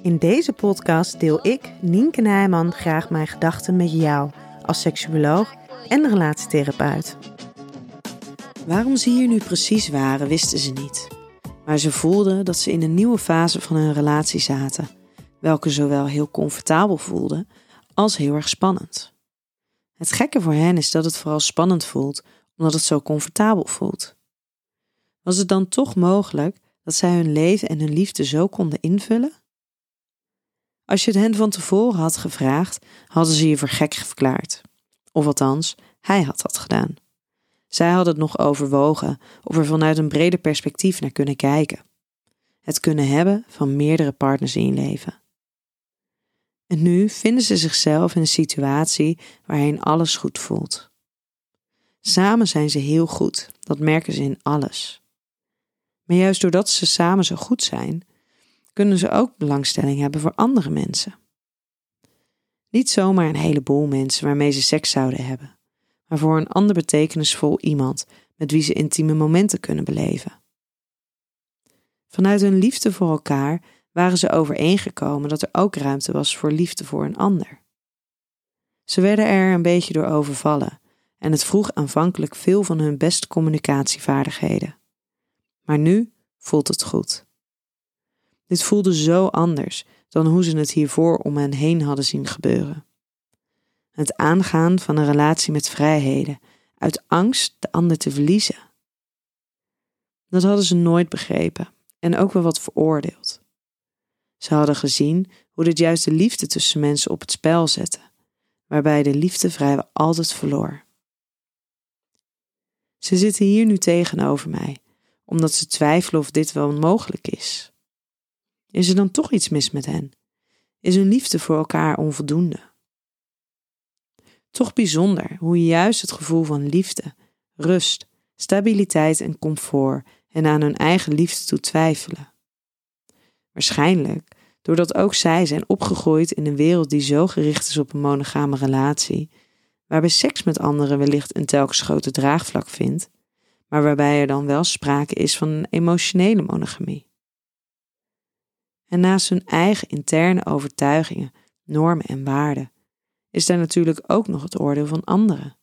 In deze podcast deel ik, Nienke Nijman, graag mijn gedachten met jou als seksuoloog en relatietherapeut. Waarom ze hier nu precies waren, wisten ze niet. Maar ze voelden dat ze in een nieuwe fase van hun relatie zaten, welke zowel heel comfortabel voelde als heel erg spannend. Het gekke voor hen is dat het vooral spannend voelt, omdat het zo comfortabel voelt. Was het dan toch mogelijk dat zij hun leven en hun liefde zo konden invullen? Als je het hen van tevoren had gevraagd, hadden ze je voor gek verklaard. Of althans, hij had dat gedaan. Zij hadden het nog overwogen of er vanuit een breder perspectief naar kunnen kijken. Het kunnen hebben van meerdere partners in je leven. En nu vinden ze zichzelf in een situatie waarin alles goed voelt. Samen zijn ze heel goed, dat merken ze in alles. Maar juist doordat ze samen zo goed zijn, kunnen ze ook belangstelling hebben voor andere mensen. Niet zomaar een heleboel mensen waarmee ze seks zouden hebben, maar voor een ander betekenisvol iemand met wie ze intieme momenten kunnen beleven. Vanuit hun liefde voor elkaar waren ze overeengekomen dat er ook ruimte was voor liefde voor een ander. Ze werden er een beetje door overvallen en het vroeg aanvankelijk veel van hun beste communicatievaardigheden. Maar nu voelt het goed. Dit voelde zo anders dan hoe ze het hiervoor om hen heen hadden zien gebeuren. Het aangaan van een relatie met vrijheden, uit angst de ander te verliezen. Dat hadden ze nooit begrepen en ook wel wat veroordeeld. Ze hadden gezien hoe dit juist de liefde tussen mensen op het spel zette, waarbij de liefde vrijwel altijd verloor. Ze zitten hier nu tegenover mij, omdat ze twijfelen of dit wel mogelijk is. Is er dan toch iets mis met hen? Is hun liefde voor elkaar onvoldoende? Toch bijzonder hoe je juist het gevoel van liefde, rust, stabiliteit en comfort en aan hun eigen liefde toe twijfelen. Waarschijnlijk doordat ook zij zijn opgegroeid in een wereld die zo gericht is op een monogame relatie, waarbij seks met anderen wellicht een telkens groter draagvlak vindt, maar waarbij er dan wel sprake is van een emotionele monogamie. En naast hun eigen interne overtuigingen, normen en waarden, is daar natuurlijk ook nog het oordeel van anderen.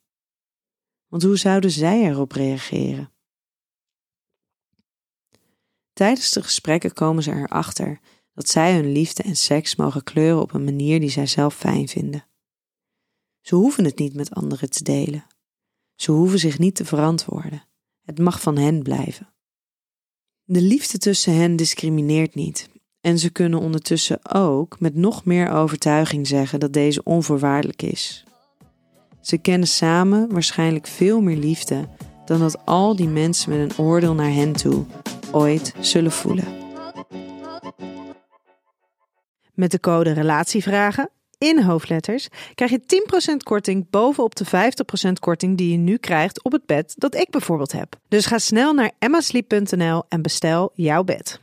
Want hoe zouden zij erop reageren? Tijdens de gesprekken komen ze erachter dat zij hun liefde en seks mogen kleuren op een manier die zij zelf fijn vinden. Ze hoeven het niet met anderen te delen. Ze hoeven zich niet te verantwoorden. Het mag van hen blijven. De liefde tussen hen discrimineert niet. En ze kunnen ondertussen ook met nog meer overtuiging zeggen dat deze onvoorwaardelijk is. Ze kennen samen waarschijnlijk veel meer liefde dan dat al die mensen met een oordeel naar hen toe ooit zullen voelen. Met de code RELATIEVRAGEN in hoofdletters krijg je 10% korting bovenop de 50% korting die je nu krijgt op het bed dat ik bijvoorbeeld heb. Dus ga snel naar emmasleep.nl en bestel jouw bed.